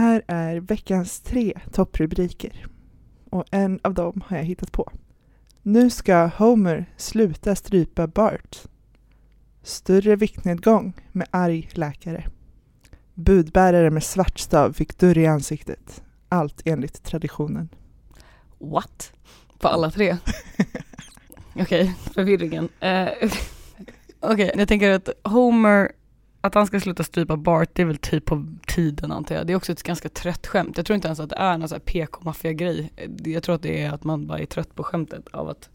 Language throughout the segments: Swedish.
Här är veckans tre topprubriker. Och en av dem har jag hittat på. Nu ska Homer sluta strypa Bart. Större viktnedgång med arg läkare. Budbärare med svart stav fick dörr i ansiktet. Allt enligt traditionen. What? På alla tre? Okej, förvirringen. Eh, Okej, jag tänker att Homer, att han ska sluta strypa Bart, det är väl typ på tiden antar jag. Det är också ett ganska trött skämt. Jag tror inte ens att det är någon sån här PK-maffia-grej. Jag tror att det är att man bara är trött på skämtet av att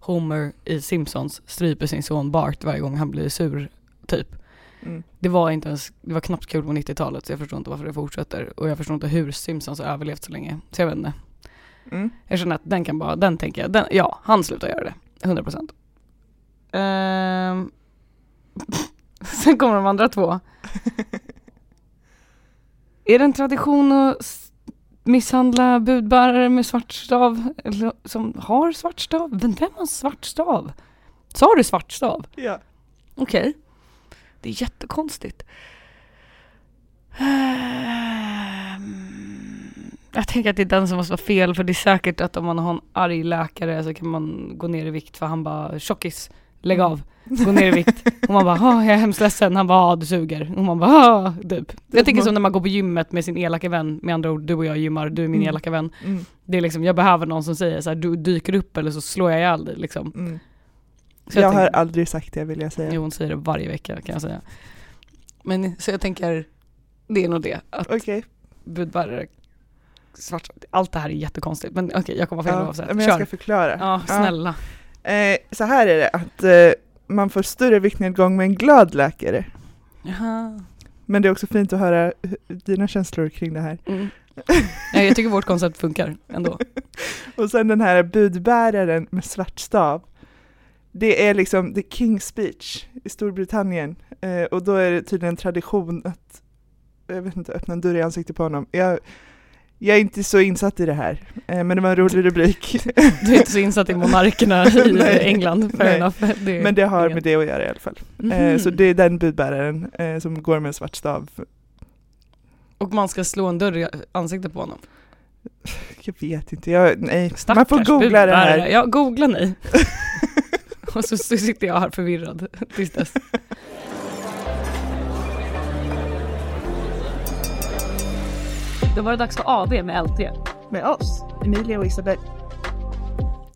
Homer i Simpsons stryper sin son Bart varje gång han blir sur, typ. Mm. Det var inte ens, det var knappt kul på 90-talet så jag förstår inte varför det fortsätter. Och jag förstår inte hur Simpsons har överlevt så länge. Så jag vet inte. Mm. Jag känner att den kan bara, den tänker jag, den, ja, han slutar göra det. 100%. procent. Ehm, sen kommer de andra två. Är det en tradition att misshandla budbärare med svart stav? Eller som har svart stav? Vem, vem har svart stav? Sa du svart stav? Ja. Okej. Det är jättekonstigt. Jag tänker att det är den som måste vara fel för det är säkert att om man har en arg läkare så kan man gå ner i vikt för han bara tjockis, lägg av, gå ner i vikt. Och man bara, "Ah, jag är hemskt ledsen, han bara, du suger. Och man bara, ah, typ. Jag tänker som när man går på gymmet med sin elaka vän, med andra ord, du och jag gymmar, du är min Mm. elaka vän. Mm. Det är liksom, jag behöver någon som säger så här, du dyker upp eller så slår jag ihjäl dig liksom. Mm. Så Jag har tänker- aldrig sagt det vill jag säga. Jo, hon säger det varje vecka kan jag säga. Men så jag tänker, det är nog det. Att Okej. budbärare, svart, allt det här är jättekonstigt. Men okej, jag kommer fel Ja, oavsett. men jag ska Kör. förklara. Ja, snälla. Eh, så här är det att eh, man får större viktnedgång med en glad läkare. Jaha. Men det är också fint att höra dina känslor kring det här. Mm. Ja, jag tycker vårt koncept funkar ändå. Och sen den här budbäraren med svart stav. Det är liksom the King's speech i Storbritannien. Eh, och då är det tydligen tradition att, jag vet inte, öppna en dörr i ansiktet på honom. Jag, jag är inte så insatt i det här, eh, men det var en rolig rubrik. Du är inte så insatt i monarkerna i Nej. England, fair Nej. enough. Det, men det har med det att göra i alla fall. Eh, så det är den budbäraren eh, som går med en svart stav. Och man ska slå en dörr i ansiktet på honom. Jag vet inte, jag, nej. Stackars man får googla det här. budbärare. Ja, googla ni. Och så, så sitter jag här förvirrad tills dess. Då var det dags för AV med LT. Med oss, Emilia och Isabel.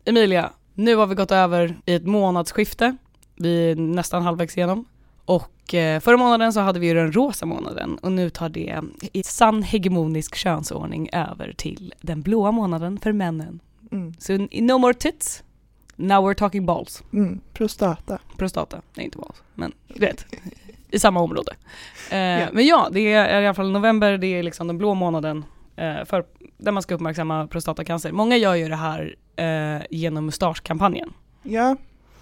Emilia, nu har vi gått över i ett månadsskifte. Vi är nästan halvvägs igenom. Och eh, förra månaden så hade vi ju den rosa månaden och nu tar det i sann hegemonisk könsordning över till den blåa månaden för männen. Mm. Så no more tits, now we're talking balls. Mm. Prostata. Prostata, nej inte balls, men du vet, i samma område. Eh, Ja. Men ja, det är i alla fall november, det är liksom den blå månaden eh, för, där man ska uppmärksamma prostatacancer. Många gör ju det här eh, genom mustaschkampanjen. Ja,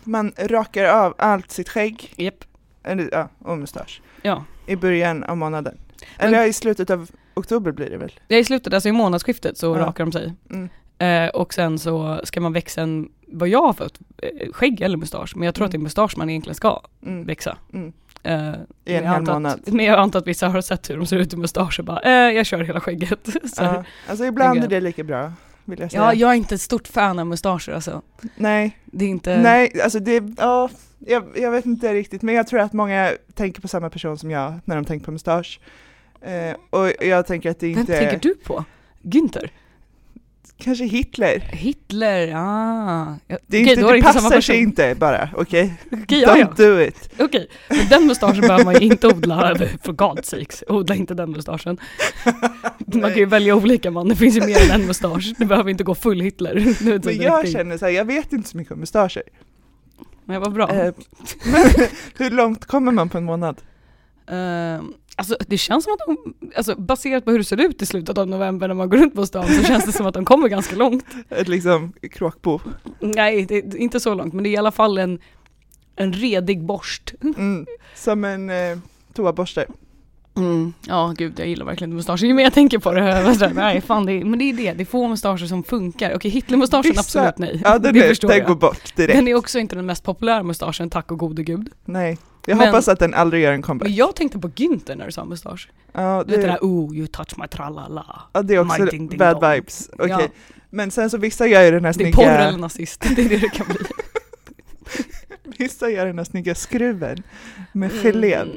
man rakar av allt sitt skägg, Japp. eller ja, och mustasch, Ja, i början av månaden. Men- Eller ja, i slutet av oktober blir det väl? är i slutet, alltså i månadsskiftet så Ja. rakar de sig. Mm. Eh, och sen så ska man växa en, vad jag har fått, eh, skägg eller mustasch, men jag tror att det är mustasch man egentligen ska Mm. växa. Mm. I men en hel antar månad. Att, men jag antar att vissa har sett hur de ser ut i mustasch och bara, eh, jag kör hela skägget. så, Ja. Alltså ibland Tänker är det lika bra, vill jag säga. Ja, jag är inte ett stort fan av mustascher alltså. Nej, Det är inte... nej, alltså det, ja, jag, jag vet inte riktigt, men jag tror att många tänker på samma person som jag när de tänker på mustasch. Eh, och jag tänker att det Vem inte tänker är, du på? Günther? Kanske Hitler. Hitler? Ah. Ja, Det, är okej, inte, är det inte passar sig inte bara, okej? Okej, ja, ja. Don't do it. Okej, men den mustaschen behöver man ju inte odla, for God's sakes, odla inte den mustaschen. Man kan ju välja olika man, det finns ju mer än en mustasch, du behöver inte gå full Hitler. Men jag känner så här, jag vet inte så mycket om mustascher. Men vad bra. Eh, hur långt kommer man på en månad? Ehm, alltså det känns som att de, alltså baserat på hur det ser ut i slutet av november när man går runt på stan så känns det som att de kommer ganska långt. Ett liksom kråkbo. Nej, det är inte så långt, men det är i alla fall en, en redig borst. Mm, som en eh, toaborste. Mm. Ja gud jag gillar verkligen inte mustascher. Ju mer jag tänker på det, nej fan det är, men det är det, det är få mustascher som funkar. Okej Hitlermustaschen absolut nej. Ja, den, det är, förstår den jag. går bort direkt. Den är också inte den mest populära mustaschen, tack och gode gud. Nej, jag Men- hoppas att den aldrig gör en comeback. Men jag tänkte på Günther när du sa mustasch. Ja, Du vet det det, där oh you touch my tralala. ja, det är också ding ding bad dong. vibes. Okej. Ja. Men sen så vissa gör ju den här Det är porr eller snygga, nazist, det är det det kan bli. vissa gör den här snygga skruven med gelén.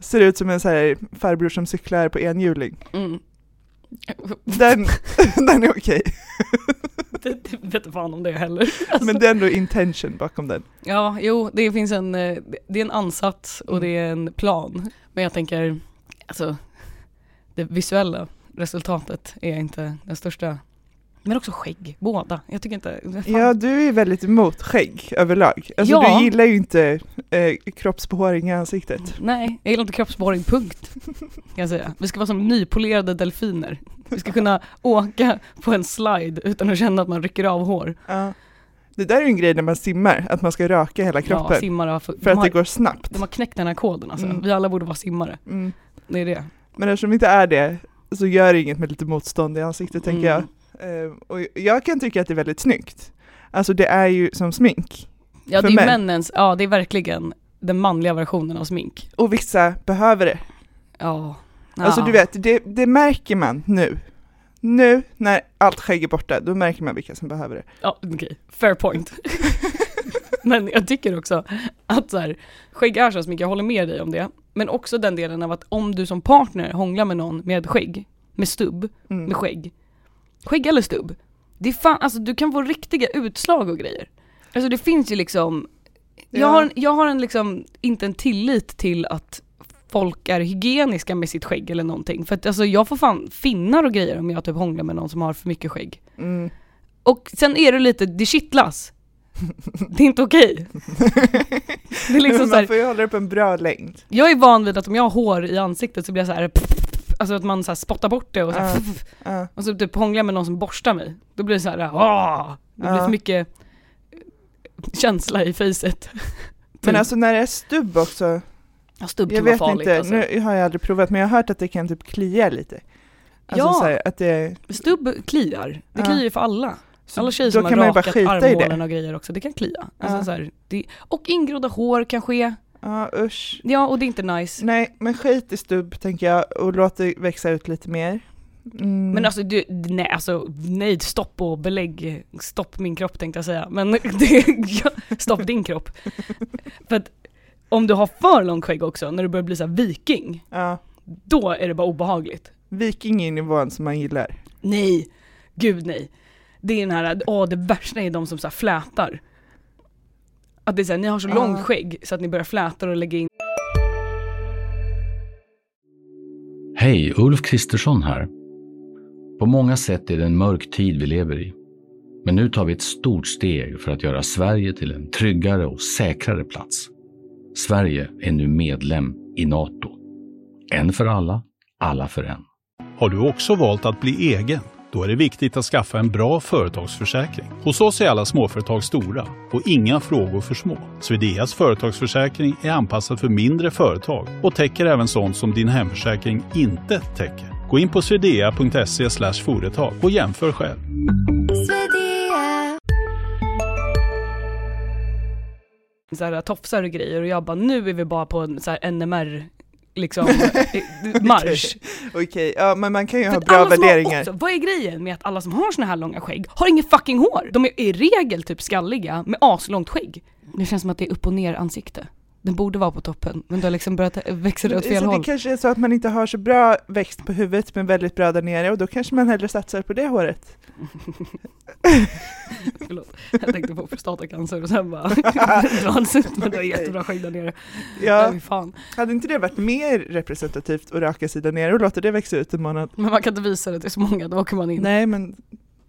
Ser ut som en så här farbror som cyklar på enhjuling. Mm. Den, den är okej, Det, det vet fan om det heller. Alltså. men det är ändå intention bakom den. Ja, jo, det finns en, eh, det är en ansats och det är en plan. Men jag tänker, alltså, det visuella resultatet är inte den största. Men också skägg, båda. Jag tycker inte, fan. Ja, du är väldigt emot skägg överlag. Alltså Ja. du gillar ju inte eh, kroppsbehåring i ansiktet. Nej, jag gillar inte kroppsbehåring, punkt. Kan jag säga. Vi ska vara som nypolerade delfiner. Vi ska kunna åka på en slide utan att känna att man rycker av hår. Ja. Det där är ju en grej när man simmar, att man ska raka hela Ja, kroppen. simmare har, för de, att har, det går snabbt. de har knäckt den här koden alltså. Mm. Vi alla borde vara simmare. Mm. Det är det. Men eftersom vi inte är det, så gör det inget med lite motstånd i ansiktet tänker jag. Eh, och jag kan tycka att det är väldigt snyggt. Alltså det är ju som smink. Ja det är män. männens, ja det är verkligen den manliga versionen av smink. Och vissa behöver det. Ja. Alltså du vet, det, det märker man nu. Nu när allt skägg är borta, då märker man vilka som behöver det. Ja okej, fair point. Men jag tycker också att så här, skägg är så smink, jag håller med dig om det. Men också den delen av att om du som partner hånglar med någon med skägg, med stubb, Mm. med skägg. Skägg eller stubb. Det är fan, alltså du kan få riktiga utslag och grejer. Alltså det finns ju liksom, jag Ja. har, en- jag har en liksom, inte en tillit till att folk är hygieniska med sitt skägg eller någonting. För att alltså jag får fan finnar och grejer om jag typ hånglar med någon som har för mycket skägg. Mm. Och sen är det lite, det kittlas. Det är inte okej. Det är liksom man får ju hålla på en bra längd. jag är van vid att om jag har hår i ansiktet så blir jag så här. Alltså att man så här spottar bort det och så här, Ja. Ja. och så typ hånglar jag med någon som borstar mig. Då blir det så här, åh! Det blir för mycket känsla i facet. Men Typ. alltså när det är stubb också, ja, stubb jag vet farligt inte, alltså. nu har jag aldrig provat men jag har hört att det kan typ klia lite. Alltså Ja. så här, att det, Stubb kliar. Det kliar ju för alla. så Alla tjejer som har rakat armhålorna och grejer också, det kan klia. Alltså så här, det, och ingrodda hår kan Ja usch. Ja, och det är inte nice. Nej, men skit i stubb tänker jag och låt det växa ut lite mer. Mm. Men alltså, du, nej, alltså nej, stopp och belägg, stopp min kropp tänkte jag säga, men det, ja, stopp din kropp. För att om du har för långt skägg också, när du börjar bli så viking, Ja, då är det bara obehagligt. viking är nivån som man gillar. Nej, gud nej. Det är den här, åh det värsta är de som så här flätar. Att det är såhär, ni har så långt skägg så att ni börjar fläta och lägga in Hej, Ulf Kristersson här. På många sätt är det en mörk tid vi lever i. Men nu tar vi ett stort steg för att göra Sverige till en tryggare och säkrare plats. Sverige är nu medlem i Nato. En för alla, alla för en. Har du också valt att bli egen? Då är det viktigt att skaffa en bra företagsförsäkring. Hos oss är alla småföretag stora och inga frågor för små. Swedeas företagsförsäkring är anpassad för mindre företag och täcker även sånt som din hemförsäkring inte täcker. Gå in på swedea.se företag och jämför själv. så här tofsar och grejer och jag bara, nu är vi bara på en så här NMR liksom eh, marsch. Okej, ja men man kan ju ha bra värderingar. Också, vad är grejen med att alla som har såna här långa skägg har inget fucking hår? De är i regel typ skalliga med aslångt skägg. Det känns som att det är upp och ner ansikte. Den borde vara på toppen, men det har liksom börjat växa åt fel så håll. det kanske är så att man inte har så bra växt på huvudet men väldigt bra där nere och då kanske man hellre satsar på det håret. Förlåt, jag tänkte på prostatacancer och sen bara dras ut, men du har jättebra skägg där nere. Ja. Fy fan. hade inte det varit mer representativt att raka sig där nere och låta det växa ut en månad? Men man kan inte visa det till så många, då åker man in. Nej men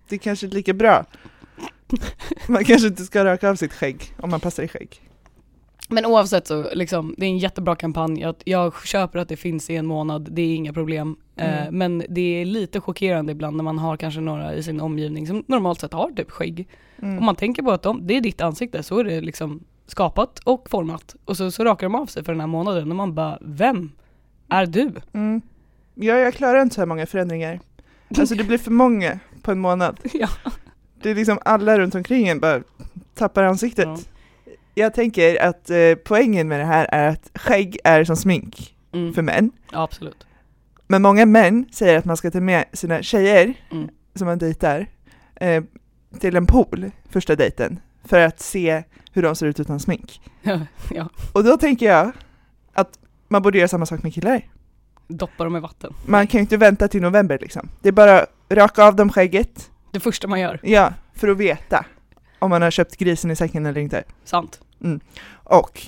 det är kanske är lika bra. Man kanske inte ska raka av sitt skägg om man passar i skägg. Men oavsett så, liksom, det är en jättebra kampanj. Jag, jag köper att det finns i en månad, det är inga problem. Eh, Mm. men det är lite chockerande ibland när man har kanske några i sin omgivning som normalt sett har typ skägg. Mm. Om man tänker på att de, det är ditt ansikte, så är det liksom skapat och format. Och så, så rakar de av sig för den här månaden och man bara, vem? är du. Mm. Ja, jag klarar inte så här många förändringar. Alltså det blir för många på en månad. Ja. Det är liksom alla runt omkring en bara tappar ansiktet. Ja. Jag tänker att eh, poängen med det här är att skägg är som smink Mm. för män. Ja, absolut. Men många män säger att man ska ta med sina tjejer Mm. som man dejtar eh, till en pool första dejten för att se hur de ser ut utan smink. Ja, ja. Och då tänker jag att man borde göra samma sak med killar. Doppa dem i vatten. Man kan ju inte vänta till november liksom. Det är bara raka av dem skägget, Det första man gör. ja, för att veta om man har köpt grisen i säcken eller inte. Sant. Och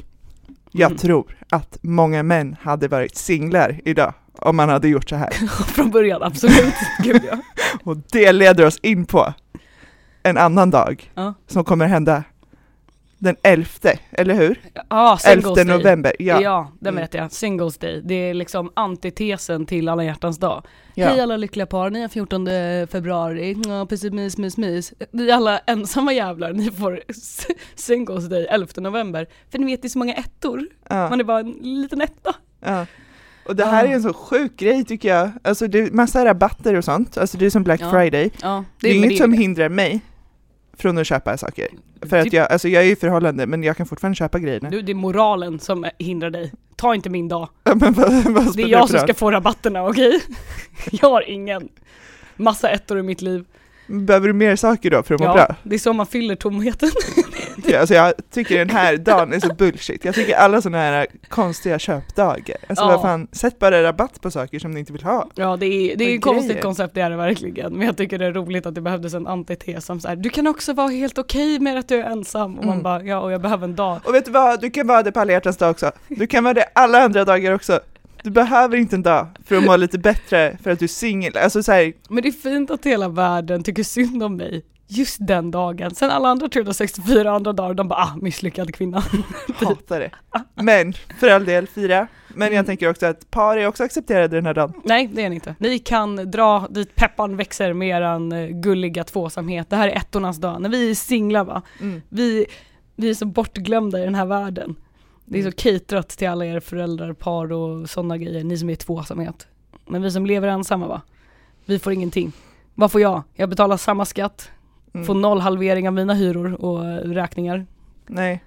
jag Mm. tror att många män hade varit singlar idag om man hade gjort så här. Från början, absolut. Gud ja. Och det leder oss in på en annan dag Ja, som kommer hända den 11, eller hur? ah, 11 singles day. november, ja. Ja, det Mm. vet jag. Singles day. Det är liksom antitesen till alla hjärtans dag. ja. Hej alla lyckliga par, ni har 14 februari, ja, precis mys, mys, mys. Ni alla ensamma jävlar, ni får singles day 11 november. För ni vet det är så många ettor, ja, man är bara en liten etta. ja. Och det här är en så sjuk grej tycker jag. Alltså det är massa rabatter och sånt, alltså det är som Black. Friday. Det är men inget som hindrar mig från att köpa saker. För att Typ- jag, alltså jag är i förhållande men jag kan fortfarande köpa grejerna. Du, det är moralen som hindrar dig. Ta inte min dag. Ja, men vad, vad Det är jag som ska få rabatterna, okej? Jag har ingen. Massa ettor i mitt liv. Behöver du mer saker då för att må Ja, bra? det är så man fyller tomheten. Ja, Alltså jag tycker den här dagen är så bullshit. Jag tycker alla sådana här konstiga köpdagar. Alltså Ja. vad fan, sätt bara rabatt på saker som ni inte vill ha. Ja det är, det är ett konstigt koncept, det är det verkligen. Men jag tycker det är roligt att det behövdes en antites som så här, du kan också vara helt okej med att du är ensam. Och man Mm. bara, ja och jag behöver en dag. Och vet du vad, du kan vara det på alla hjärtans dag också. Du kan vara det alla andra dagar också. Du behöver inte en dag för att må lite bättre för att du är singel. Alltså så här, Men det är fint att hela världen tycker synd om mig just den dagen. Sen alla andra 364 andra dagar, de bara ah, misslyckad kvinna. hatar det. Men för all del, fira. Men Mm. jag tänker också att par är också accepterade den här dagen. Nej det är ni inte. Ni kan dra dit peppan växer med eran eh, gulliga tvåsamhet. Det här är ettornas dag, när vi är singlar va. Mm. Vi, vi är så bortglömda i den här världen. Det är så caterat till alla er föräldrar, par och sådana grejer, ni som är tvåsamhet. Men vi som lever ensamma va, vi får ingenting. Vad får jag? Jag betalar samma skatt, Mm. får noll halvering av mina hyror och räkningar. Nej.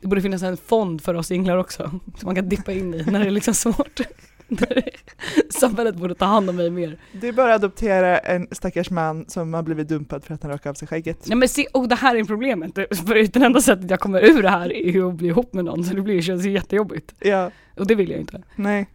Det borde finnas en fond för oss singlar också, som man kan dippa in i när det är liksom svårt. Samhället borde ta hand om mig mer. Är bara adoptera en stackars man som har blivit dumpad för att han rakade av sig skägget. Nej men se, oh, det här är problemet. För det enda sättet jag kommer ur det här är att bli ihop med någon, så det blir, känns ju jättejobbigt. Ja, Och det vill jag inte. nej.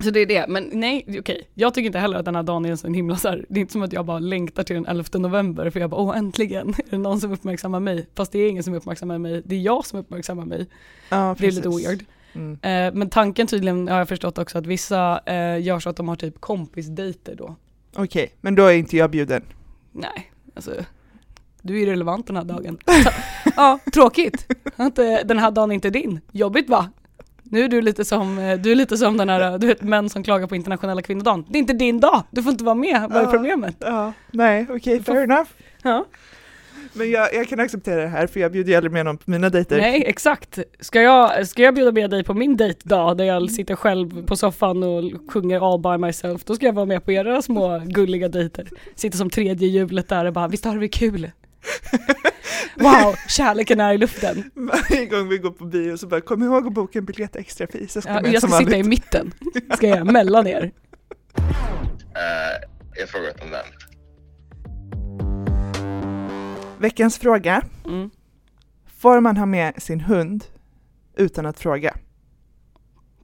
Så det är det, men nej okej. Jag tycker inte heller att den här dagen är en sån himla så här, det är inte som att jag bara längtar till den 11 november för jag bara åh äntligen är det någon som uppmärksammar mig. Fast det är ingen som uppmärksammar mig, det är jag som uppmärksammar mig. Ja, Det är lite weird. Mm. Eh, men tanken tydligen har jag förstått också att vissa eh, gör så att de har typ kompisdejter då. Okej, men då är inte jag bjuden. Nej, alltså du är irrelevant den här dagen. Så, ja, tråkigt. Eh, den här dagen är inte din. Jobbigt va? Nu är du lite som, eh, du är lite som den här, du vet män som klagar på internationella kvinnodagen. Det är inte din dag, du får inte vara med, vad är Ja. problemet? Ja, nej, okej, får- fair enough. Ja. Men jag, jag kan acceptera det här för jag bjuder ju aldrig med någon på mina dejter. Nej, exakt. Ska jag, ska jag bjuda med dig på min dejtdag där jag sitter själv på soffan och sjunger all by myself, då ska jag vara med på era små gulliga dejter. Sitter som tredje hjulet där och bara, visst har vi kul? Wow, kärleken är i luften. Varje gång vi går på bio så bara kom ihåg att boka en biljett extra. Jag ska, Ja, med jag ska sitta i mitten, ska jag, mellan er. Eh, jag frågar om den. Veckans fråga. Mm. Får man ha med sin hund utan att fråga?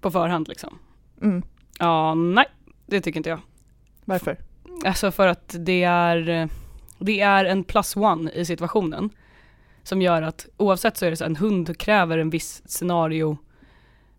På förhand liksom. Mm. Ja, nej, det tycker inte jag. Varför? Alltså för att det är, det är en plus one i situationen. Som gör att oavsett så är det så att en hund kräver en viss scenario,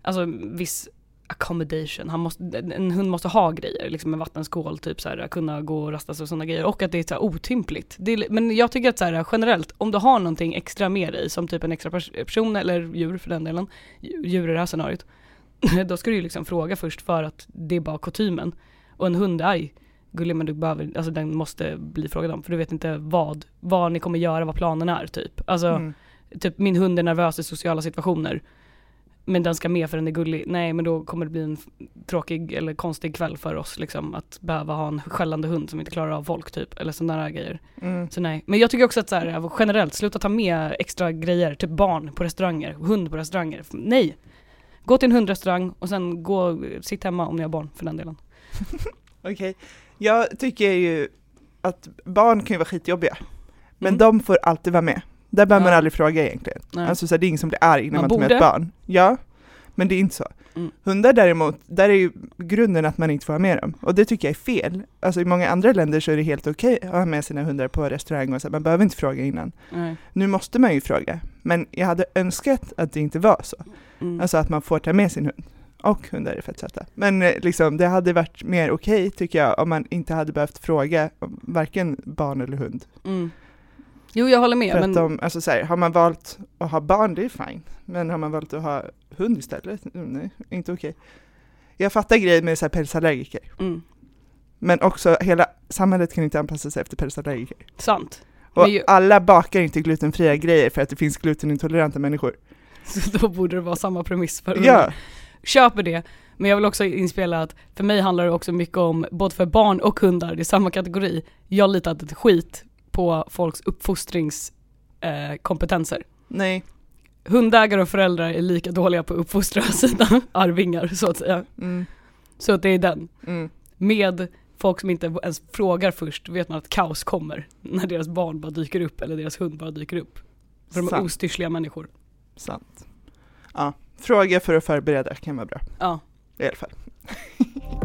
alltså en viss accommodation. Han måste, en hund måste ha grejer, liksom en vattenskål, typ så här, kunna gå och rasta sig och sådana grejer. Och att det är så här otympligt. Det är, men jag tycker att så här, generellt, om du har någonting extra med dig, som typ en extra pers- person eller djur för den delen, djur i det här scenariot, då ska du ju liksom fråga först för att det är bara kutymen. Och en hund är gullig men du behöver, alltså den måste bli frågad om för du vet inte vad, vad ni kommer göra, vad planen är typ. Alltså Mm. typ min hund är nervös i sociala situationer. men den ska med för den är gullig. Nej men då kommer det bli en tråkig eller konstig kväll för oss liksom att behöva ha en skällande hund som inte klarar av folk typ eller sådana där grejer. Mm. Så nej. Men jag tycker också att så här, generellt, sluta ta med extra grejer, typ barn på restauranger, hund på restauranger. Nej! Gå till en hundrestaurang och sen gå, sitt hemma om ni har barn för den delen. Okej, jag tycker ju att barn kan ju vara skitjobbiga, men Mm. de får alltid vara med. Där behöver man Ja. aldrig fråga egentligen. Nej. Alltså så här, det är ingen som blir arg när Man man, tar med ett barn. Ja, men det är inte så. Mm. Hundar däremot, där är ju grunden att man inte får ha med dem. Och det tycker jag är fel. Alltså i många andra länder så är det helt okej att ha med sina hundar på restaurang och så. Man behöver inte fråga innan. Nej. Nu måste man ju fråga, men jag hade önskat att det inte var så. Mm. Alltså att man får ta med sin hund. Och hundar är fett söta. Men eh, liksom, det hade varit mer okej tycker jag om man inte hade behövt fråga om varken barn eller hund. Mm. Jo jag håller med För men att de, alltså så här, har man valt att ha barn, det är fine. Men har man valt att ha hund istället, mm, nej, inte okej. Jag fattar grejen med så här pälsallergiker. mm. Men också, hela samhället kan inte anpassa sig efter pälsallergiker. sant. Och ju- alla bakar inte glutenfria grejer för att det finns glutenintoleranta människor. Så då borde det vara samma premiss för Ja, Köper det, men jag vill också inspela att för mig handlar det också mycket om, både för barn och hundar, det är samma kategori. Jag litar inte ett skit på folks uppfostringskompetenser. Eh, nej. Hundägare och föräldrar är lika dåliga på att uppfostra sina arvingar så att säga. Mm, Så att det är den. mm. Med folk som inte ens frågar först vet man att kaos kommer när deras barn bara dyker upp eller deras hund bara dyker upp. För de är Sant. ostyrsliga människor. Sant. Ja, Fråga för att förbereda kan vara bra. Ja. I alla fall.